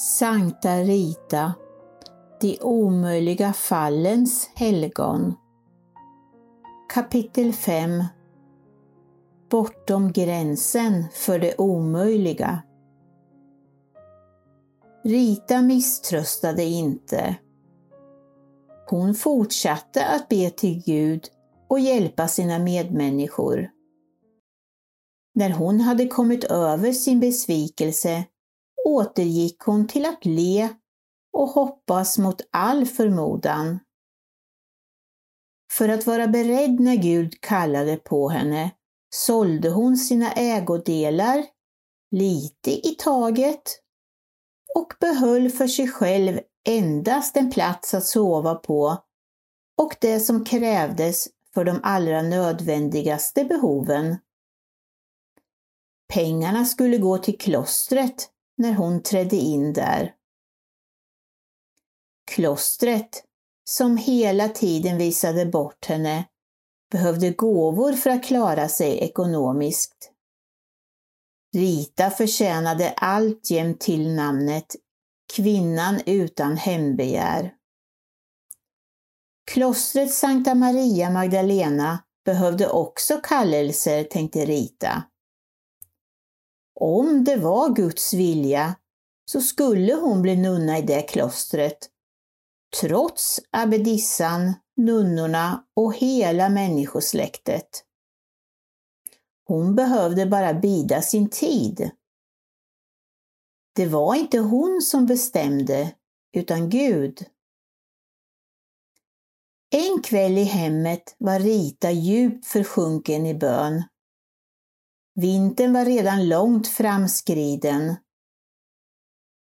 Sankta Rita, de omöjliga fallens helgon. Kapitel 5 Bortom gränsen för det omöjliga. Rita misströstade inte. Hon fortsatte att be till Gud och hjälpa sina medmänniskor. När hon hade kommit över sin besvikelse återgick hon till att le och hoppas mot all förmodan. För att vara beredd när Gud kallade på henne sålde hon sina ägodelar, lite i taget, och behöll för sig själv endast en plats att sova på och det som krävdes för de allra nödvändigaste behoven. Pengarna skulle gå till klostret när hon trädde in där. Klostret, som hela tiden visade bort henne, behövde gåvor för att klara sig ekonomiskt. Rita förtjänade alltjämt till namnet Kvinnan utan hembegär. Klostret Sankta Maria Magdalena behövde också kallelser, tänkte Rita. Om det var Guds vilja så skulle hon bli nunna i det klostret, trots abbedissan, nunnorna och hela människosläktet. Hon behövde bara bida sin tid. Det var inte hon som bestämde, utan Gud. En kväll i hemmet var Rita djupt försjunken i bön. Vintern var redan långt framskriden.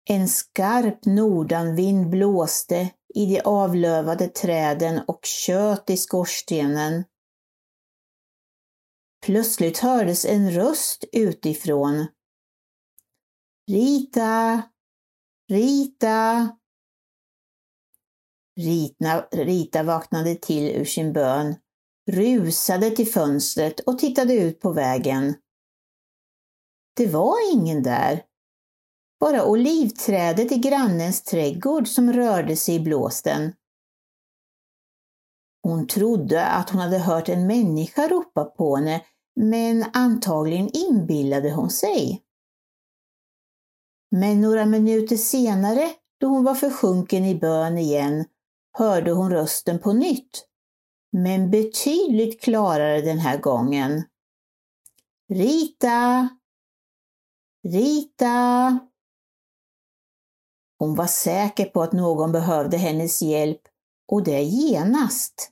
En skarp nordanvind blåste i de avlövade träden och tjöt i skorstenen. Plötsligt hördes en röst utifrån. Rita! Rita! Rita, Rita vaknade till ur sin bön, rusade till fönstret och tittade ut på vägen. Det var ingen där. Bara olivträdet i grannens trädgård som rörde sig i blåsten. Hon trodde att hon hade hört en människa ropa på henne, men antagligen inbillade hon sig. Men några minuter senare, då hon var försjunken i bön igen, hörde hon rösten på nytt, men betydligt klarare den här gången. Rita! Rita! Hon var säker på att någon behövde hennes hjälp och det genast.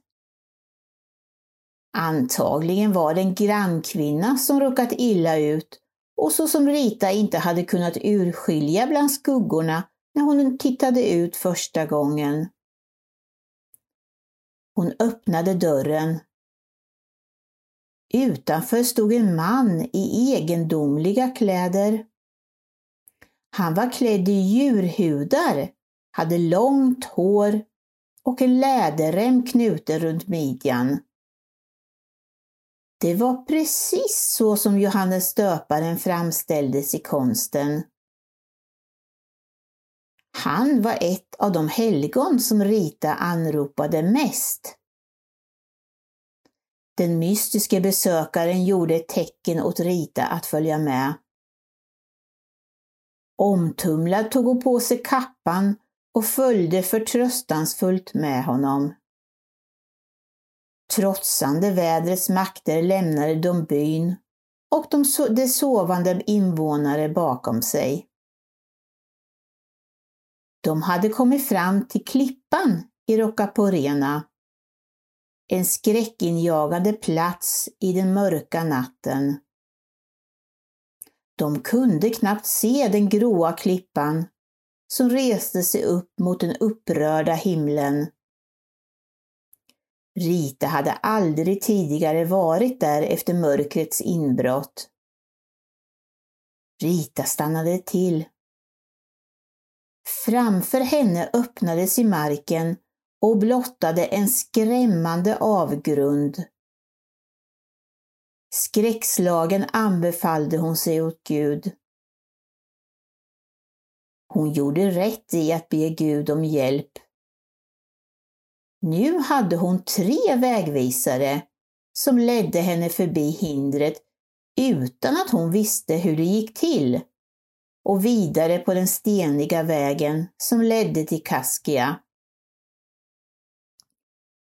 Antagligen var det en grannkvinna som råkat illa ut och så som Rita inte hade kunnat urskilja bland skuggorna när hon tittade ut första gången. Hon öppnade dörren. Utanför stod en man i egendomliga kläder. Han var klädd i djurhudar, hade långt hår och en läderrem knuten runt midjan. Det var precis så som Johannes döparen framställdes i konsten. Han var ett av de helgon som Rita anropade mest. Den mystiske besökaren gjorde ett tecken åt Rita att följa med. Omtumlad tog hon på sig kappan och följde förtröstansfullt med honom. Trotsande vädrets makter lämnade de byn och de, de sovande invånare bakom sig. De hade kommit fram till klippan i Roccaporena, en skräckinjagande plats i den mörka natten. De kunde knappt se den gråa klippan som reste sig upp mot den upprörda himlen. Rita hade aldrig tidigare varit där efter mörkrets inbrott. Rita stannade till. Framför henne öppnades i marken och blottade en skrämmande avgrund. Skräckslagen anbefallde hon sig åt Gud. Hon gjorde rätt i att be Gud om hjälp. Nu hade hon tre vägvisare som ledde henne förbi hindret utan att hon visste hur det gick till och vidare på den steniga vägen som ledde till Kaskia.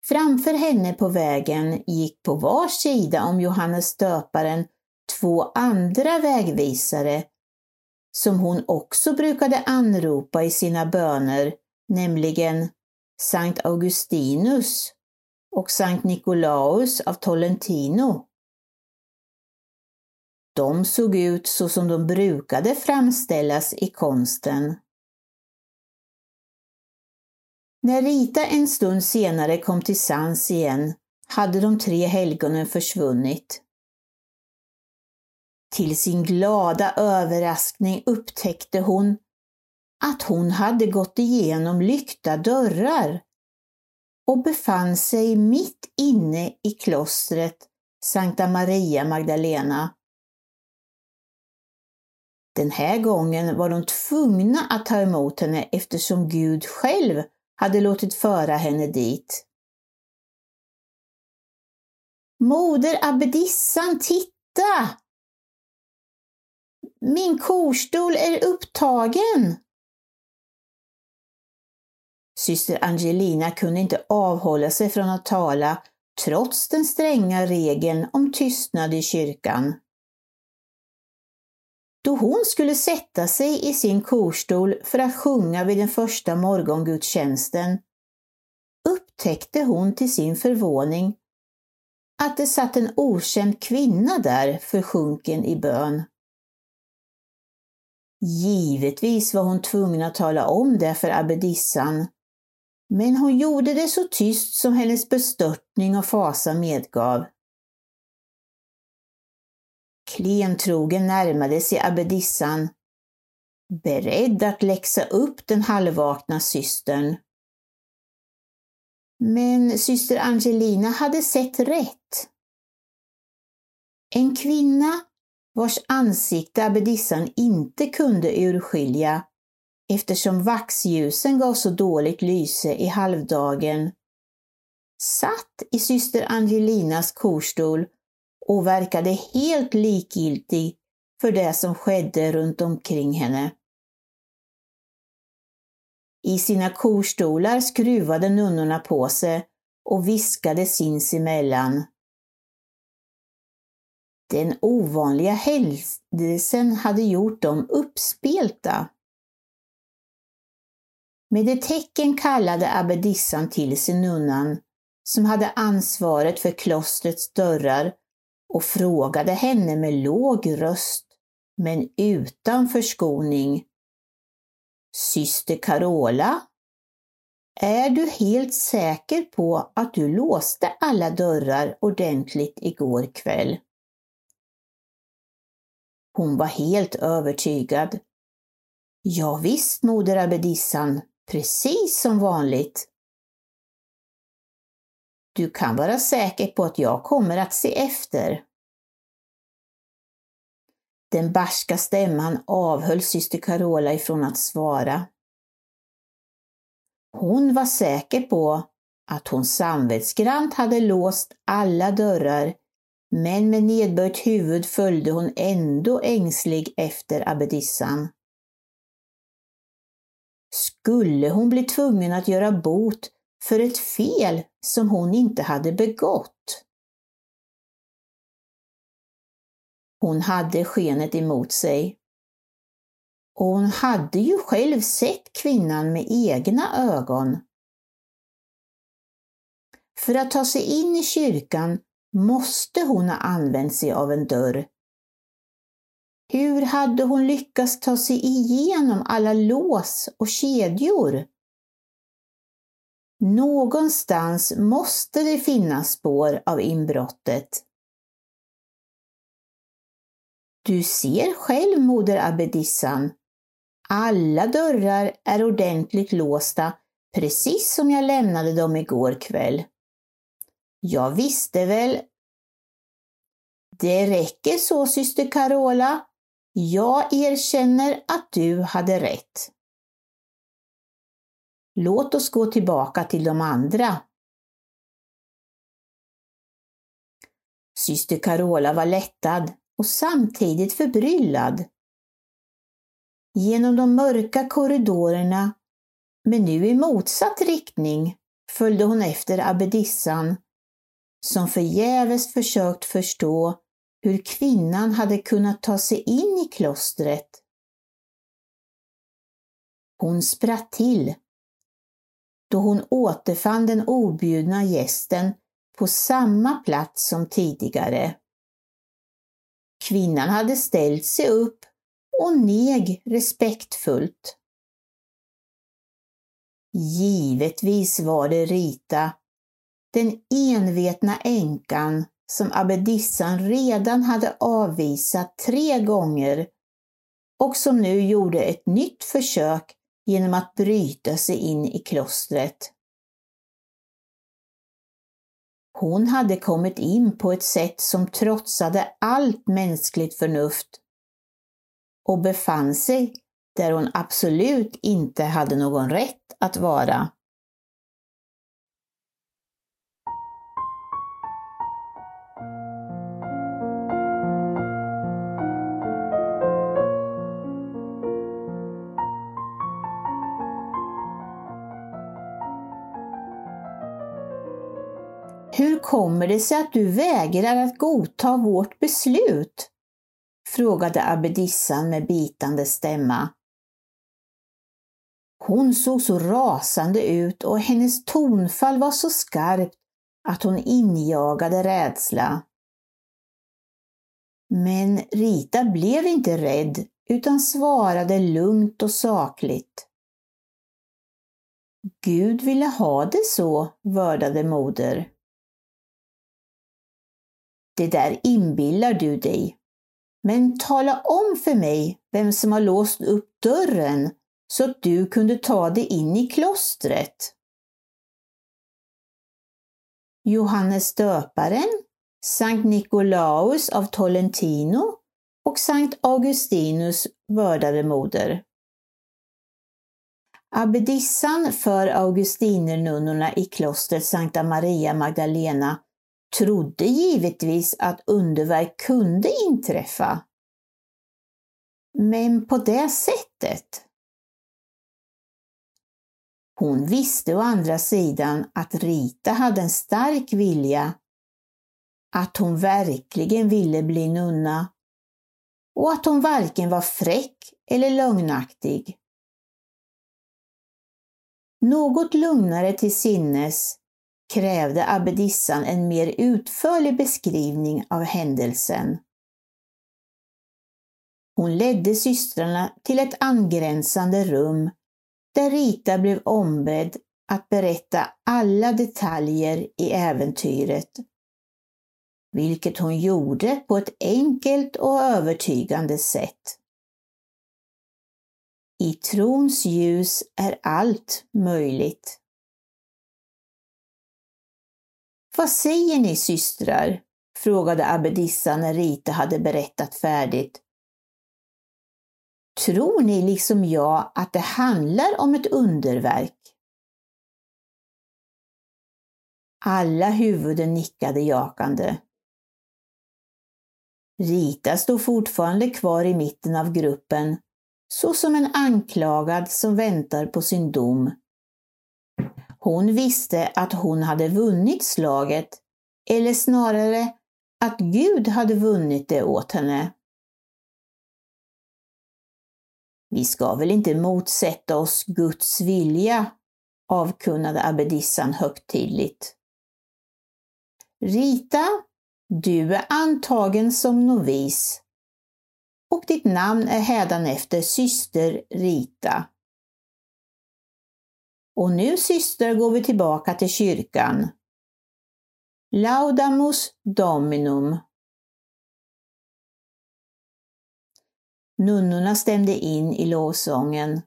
Framför henne på vägen gick på var sida om Johannes döparen två andra vägvisare som hon också brukade anropa i sina böner, nämligen Sankt Augustinus och Sankt Nikolaus av Tolentino. De såg ut så som de brukade framställas i konsten. När Rita en stund senare kom till sans igen hade de tre helgonen försvunnit. Till sin glada överraskning upptäckte hon att hon hade gått igenom lyckta dörrar och befann sig mitt inne i klostret Sankta Maria Magdalena. Den här gången var de tvungna att ta emot henne eftersom Gud själv hade låtit föra henne dit. Moder abbedissan, titta! Min korstol är upptagen! Syster Angelina kunde inte avhålla sig från att tala trots den stränga regeln om tystnad i kyrkan. Då hon skulle sätta sig i sin korstol för att sjunga vid den första morgongudstjänsten upptäckte hon till sin förvåning att det satt en okänd kvinna där försjunken i bön. Givetvis var hon tvungen att tala om det för abbedissan, men hon gjorde det så tyst som hennes bestörtning och fasa medgav. Klentrogen närmade sig abbedissan, beredd att läxa upp den halvvakna systern. Men syster Angelina hade sett rätt. En kvinna vars ansikte abbedissan inte kunde urskilja eftersom vaxljusen gav så dåligt lyse i halvdagen, satt i syster Angelinas korstol och verkade helt likgiltig för det som skedde runt omkring henne. I sina korstolar skruvade nunnorna på sig och viskade sinsemellan. Den ovanliga händelsen hade gjort dem uppspelta. Med ett tecken kallade abbedissan till sig nunnan, som hade ansvaret för klostrets dörrar och frågade henne med låg röst, men utan förskoning. Syster Carola, är du helt säker på att du låste alla dörrar ordentligt igår kväll? Hon var helt övertygad. Ja, visst, moder abbedissan, precis som vanligt. Du kan vara säker på att jag kommer att se efter. Den barska stämman avhöll syster Carola ifrån att svara. Hon var säker på att hon samvetsgrant hade låst alla dörrar, men med nedböjt huvud följde hon ändå ängslig efter abbedissan. Skulle hon bli tvungen att göra bot för ett fel som hon inte hade begått. Hon hade skenet emot sig. Och hon hade ju själv sett kvinnan med egna ögon. För att ta sig in i kyrkan måste hon ha använt sig av en dörr. Hur hade hon lyckats ta sig igenom alla lås och kedjor? Någonstans måste det finnas spår av inbrottet. Du ser själv, moder abbedissan. Alla dörrar är ordentligt låsta, precis som jag lämnade dem igår kväll. Jag visste väl. Det räcker så, syster Carola. Jag erkänner att du hade rätt. Låt oss gå tillbaka till de andra. Syster Carola var lättad och samtidigt förbryllad. Genom de mörka korridorerna, men nu i motsatt riktning, följde hon efter abbedissan, som förgäves försökt förstå hur kvinnan hade kunnat ta sig in i klostret. Hon spratt till då hon återfann den objudna gästen på samma plats som tidigare. Kvinnan hade ställt sig upp och neg respektfullt. Givetvis var det Rita, den envetna änkan som abbedissan redan hade avvisat tre gånger och som nu gjorde ett nytt försök genom att bryta sig in i klostret. Hon hade kommit in på ett sätt som trotsade allt mänskligt förnuft och befann sig där hon absolut inte hade någon rätt att vara. Hur kommer det sig att du vägrar att godta vårt beslut? frågade abbedissan med bitande stämma. Hon såg så rasande ut och hennes tonfall var så skarpt att hon injagade rädsla. Men Rita blev inte rädd utan svarade lugnt och sakligt. Gud ville ha det så, vördade moder. Det där inbillar du dig. Men tala om för mig vem som har låst upp dörren så att du kunde ta dig in i klostret. Johannes döparen, Sankt Nikolaus av Tolentino och Sankt Augustinus vördade moder. Abbedissan för augustinernunnorna i klostret Sankta Maria Magdalena trodde givetvis att underverk kunde inträffa. Men på det sättet? Hon visste å andra sidan att Rita hade en stark vilja, att hon verkligen ville bli nunna och att hon varken var fräck eller lögnaktig. Något lugnare till sinnes krävde abbedissan en mer utförlig beskrivning av händelsen. Hon ledde systrarna till ett angränsande rum där Rita blev ombedd att berätta alla detaljer i äventyret, vilket hon gjorde på ett enkelt och övertygande sätt. I trons ljus är allt möjligt. Vad säger ni systrar? frågade abbedissan när Rita hade berättat färdigt. Tror ni liksom jag att det handlar om ett underverk? Alla huvuden nickade jakande. Rita stod fortfarande kvar i mitten av gruppen, så som en anklagad som väntar på sin dom. Hon visste att hon hade vunnit slaget, eller snarare att Gud hade vunnit det åt henne. Vi ska väl inte motsätta oss Guds vilja, avkunnade abbedissan högtidligt. Rita, du är antagen som novis och ditt namn är hädanefter syster Rita. Och nu systrar går vi tillbaka till kyrkan. Laudamus Dominum. Nunnorna stämde in i lovsången.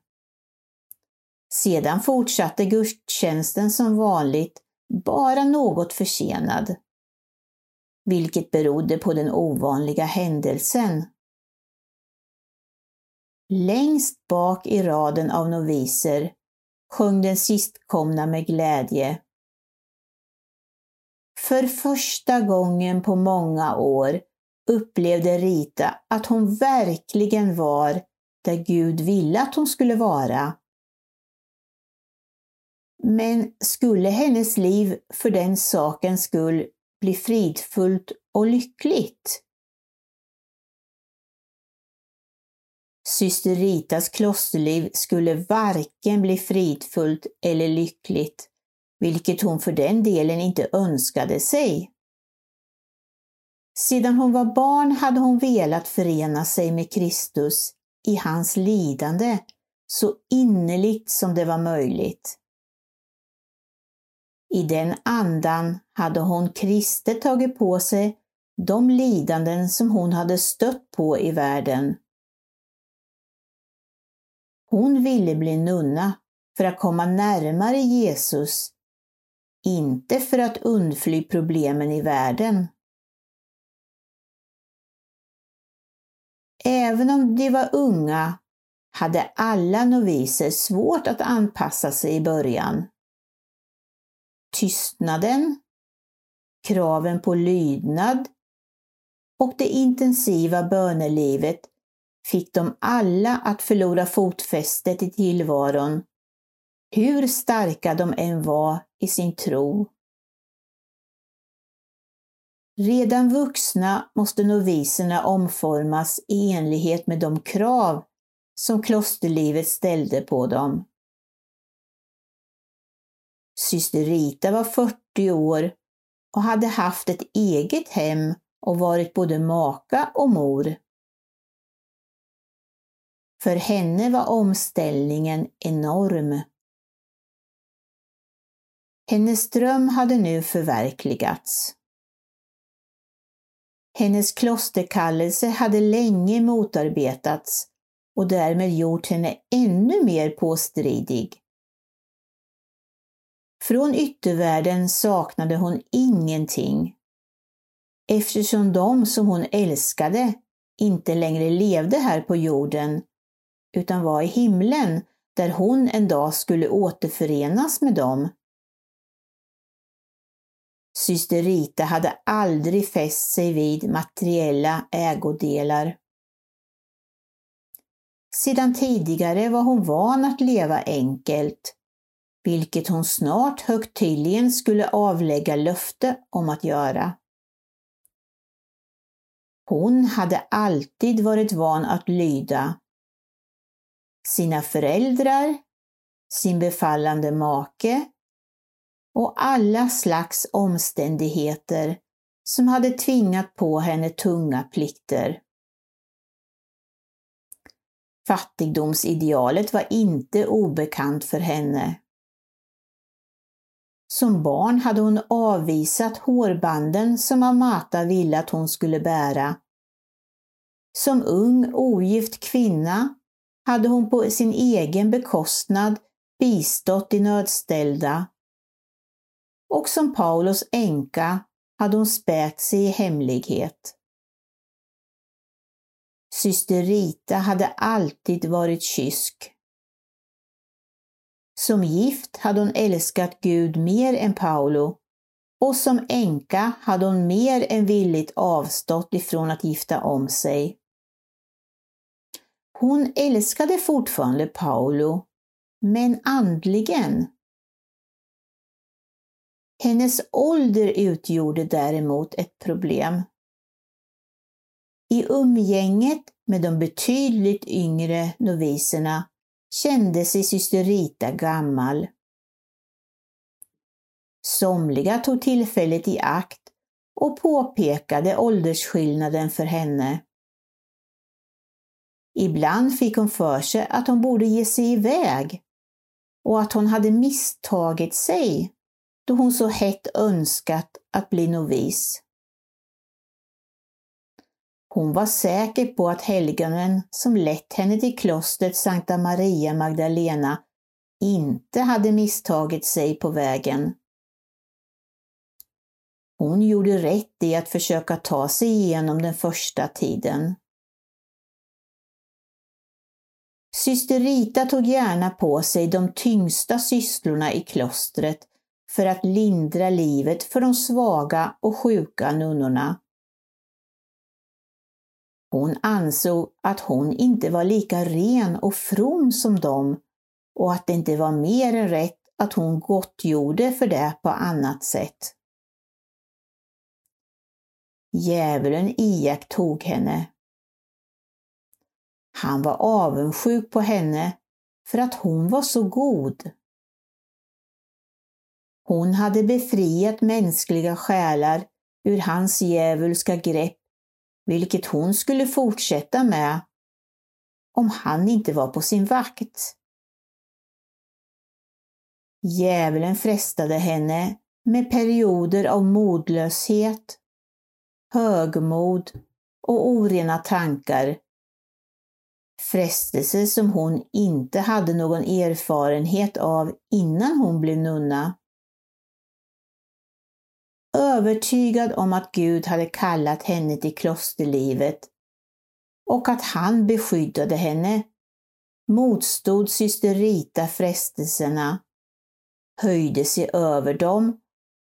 Sedan fortsatte gudstjänsten som vanligt, bara något försenad. Vilket berodde på den ovanliga händelsen. Längst bak i raden av noviser sjöng den sistkomna med glädje. För första gången på många år upplevde Rita att hon verkligen var där Gud ville att hon skulle vara. Men skulle hennes liv för den sakens skull bli fridfullt och lyckligt? Syster Ritas klosterliv skulle varken bli fridfullt eller lyckligt, vilket hon för den delen inte önskade sig. Sedan hon var barn hade hon velat förena sig med Kristus i hans lidande så innerligt som det var möjligt. I den andan hade hon kristet tagit på sig de lidanden som hon hade stött på i världen. Hon ville bli nunna för att komma närmare Jesus, inte för att undfly problemen i världen. Även om de var unga hade alla noviser svårt att anpassa sig i början. Tystnaden, kraven på lydnad och det intensiva bönelivet fick dem alla att förlora fotfästet i tillvaron, hur starka de än var i sin tro. Redan vuxna måste noviserna omformas i enlighet med de krav som klosterlivet ställde på dem. Syster Rita var 40 år och hade haft ett eget hem och varit både maka och mor. För henne var omställningen enorm. Hennes dröm hade nu förverkligats. Hennes klosterkallelse hade länge motarbetats och därmed gjort henne ännu mer påstridig. Från yttervärlden saknade hon ingenting, eftersom de som hon älskade inte längre levde här på jorden, utan var i himlen, där hon en dag skulle återförenas med dem. Syster Rita hade aldrig fäst sig vid materiella ägodelar. Sedan tidigare var hon van att leva enkelt, vilket hon snart högtidligen skulle avlägga löfte om att göra. Hon hade alltid varit van att lyda sina föräldrar, sin befallande make och alla slags omständigheter som hade tvingat på henne tunga plikter. Fattigdomsidealet var inte obekant för henne. Som barn hade hon avvisat hårbanden som Amata ville att hon skulle bära. Som ung ogift kvinna hade hon på sin egen bekostnad bistått de nödställda. Och som Paulus änka hade hon späkt sig i hemlighet. Syster Rita hade alltid varit kysk. Som gift hade hon älskat Gud mer än Paolo och som änka hade hon mer än villigt avstått ifrån att gifta om sig. Hon älskade fortfarande Paolo, men andligen. Hennes ålder utgjorde däremot ett problem. I umgänget med de betydligt yngre noviserna kände sig syster Rita gammal. Somliga tog tillfället i akt och påpekade åldersskillnaden för henne. Ibland fick hon för sig att hon borde ge sig iväg och att hon hade misstagit sig då hon så hett önskat att bli novis. Hon var säker på att helgonen som lett henne till klostret Sankta Maria Magdalena inte hade misstagit sig på vägen. Hon gjorde rätt i att försöka ta sig igenom den första tiden. Syster Rita tog gärna på sig de tyngsta sysslorna i klostret för att lindra livet för de svaga och sjuka nunnorna. Hon ansåg att hon inte var lika ren och from som dem och att det inte var mer än rätt att hon gottgjorde för det på annat sätt. Djävulen iakttog henne. Han var avundsjuk på henne för att hon var så god. Hon hade befriat mänskliga själar ur hans djävulska grepp, vilket hon skulle fortsätta med om han inte var på sin vakt. Djävulen frestade henne med perioder av modlöshet, högmod och orena tankar. Frestelser som hon inte hade någon erfarenhet av innan hon blev nunna. Övertygad om att Gud hade kallat henne till klosterlivet och att han beskyddade henne motstod syster Rita frestelserna höjde sig över dem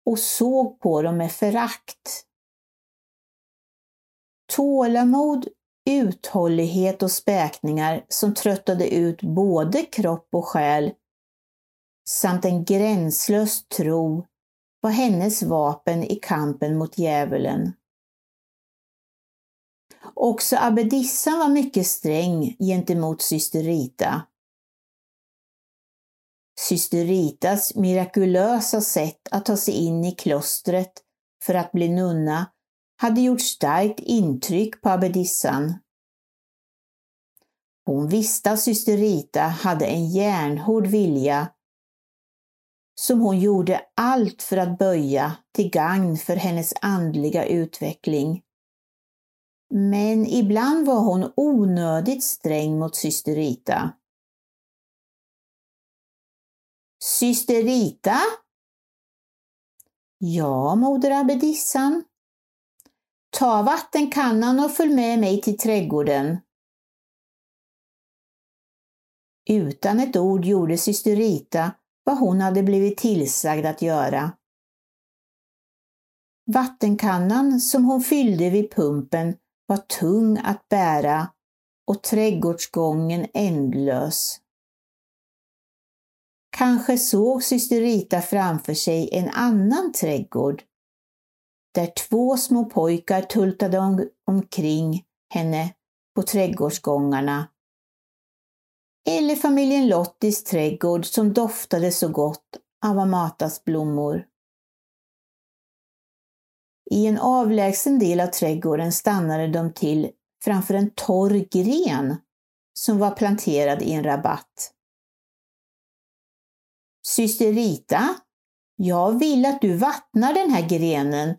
och såg på dem med förakt. Tålamod, uthållighet och späkningar som tröttade ut både kropp och själ samt en gränslös tro var hennes vapen i kampen mot djävulen. Också abbedissan var mycket sträng gentemot syster Rita. Syster Ritas mirakulösa sätt att ta sig in i klostret för att bli nunna hade gjort starkt intryck på abbedissan. Hon visste att syster Rita hade en järnhård vilja som hon gjorde allt för att böja till gagn för hennes andliga utveckling. Men ibland var hon onödigt sträng mot syster Rita. Syster Rita? Ja, moder abbedissan. Ta vattenkannan och följ med mig till trädgården. Utan ett ord gjorde syster Rita vad hon hade blivit tillsagd att göra. Vattenkannan som hon fyllde vid pumpen var tung att bära och trädgårdsgången ändlös. Kanske såg syster Rita framför sig en annan trädgård där två små pojkar tultade om, omkring henne på trädgårdsgångarna. Eller familjen Lottis trädgård som doftade så gott av Amatas blommor. I en avlägsen del av trädgården stannade de till framför en torr gren som var planterad i en rabatt. Syster Rita, jag vill att du vattnar den här grenen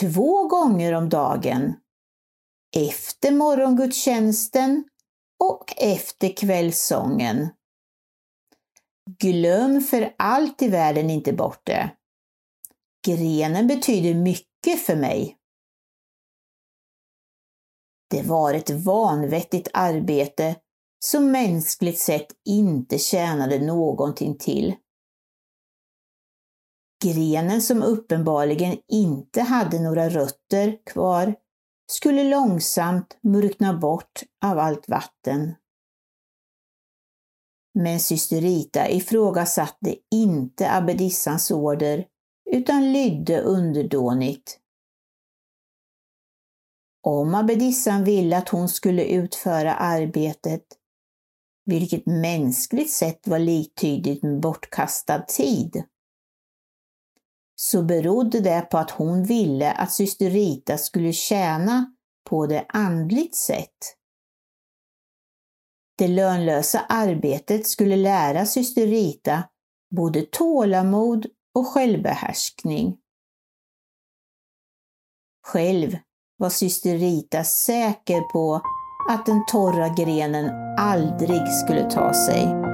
två gånger om dagen. Efter morgongudstjänsten och efter kvällssången. Glöm för allt i världen inte bort det. Grenen betyder mycket för mig. Det var ett vanvettigt arbete som mänskligt sett inte tjänade någonting till. Grenen som uppenbarligen inte hade några rötter kvar skulle långsamt murkna bort av allt vatten. Men syster Rita ifrågasatte inte abbedissans order utan lydde underdånigt. Om abbedissan ville att hon skulle utföra arbetet, vilket mänskligt sett var liktydigt med bortkastad tid, så berodde det på att hon ville att syster Rita skulle tjäna på det andligt sätt. Det lönlösa arbetet skulle lära syster Rita både tålamod och självbehärskning. Själv var syster Rita säker på att den torra grenen aldrig skulle ta sig.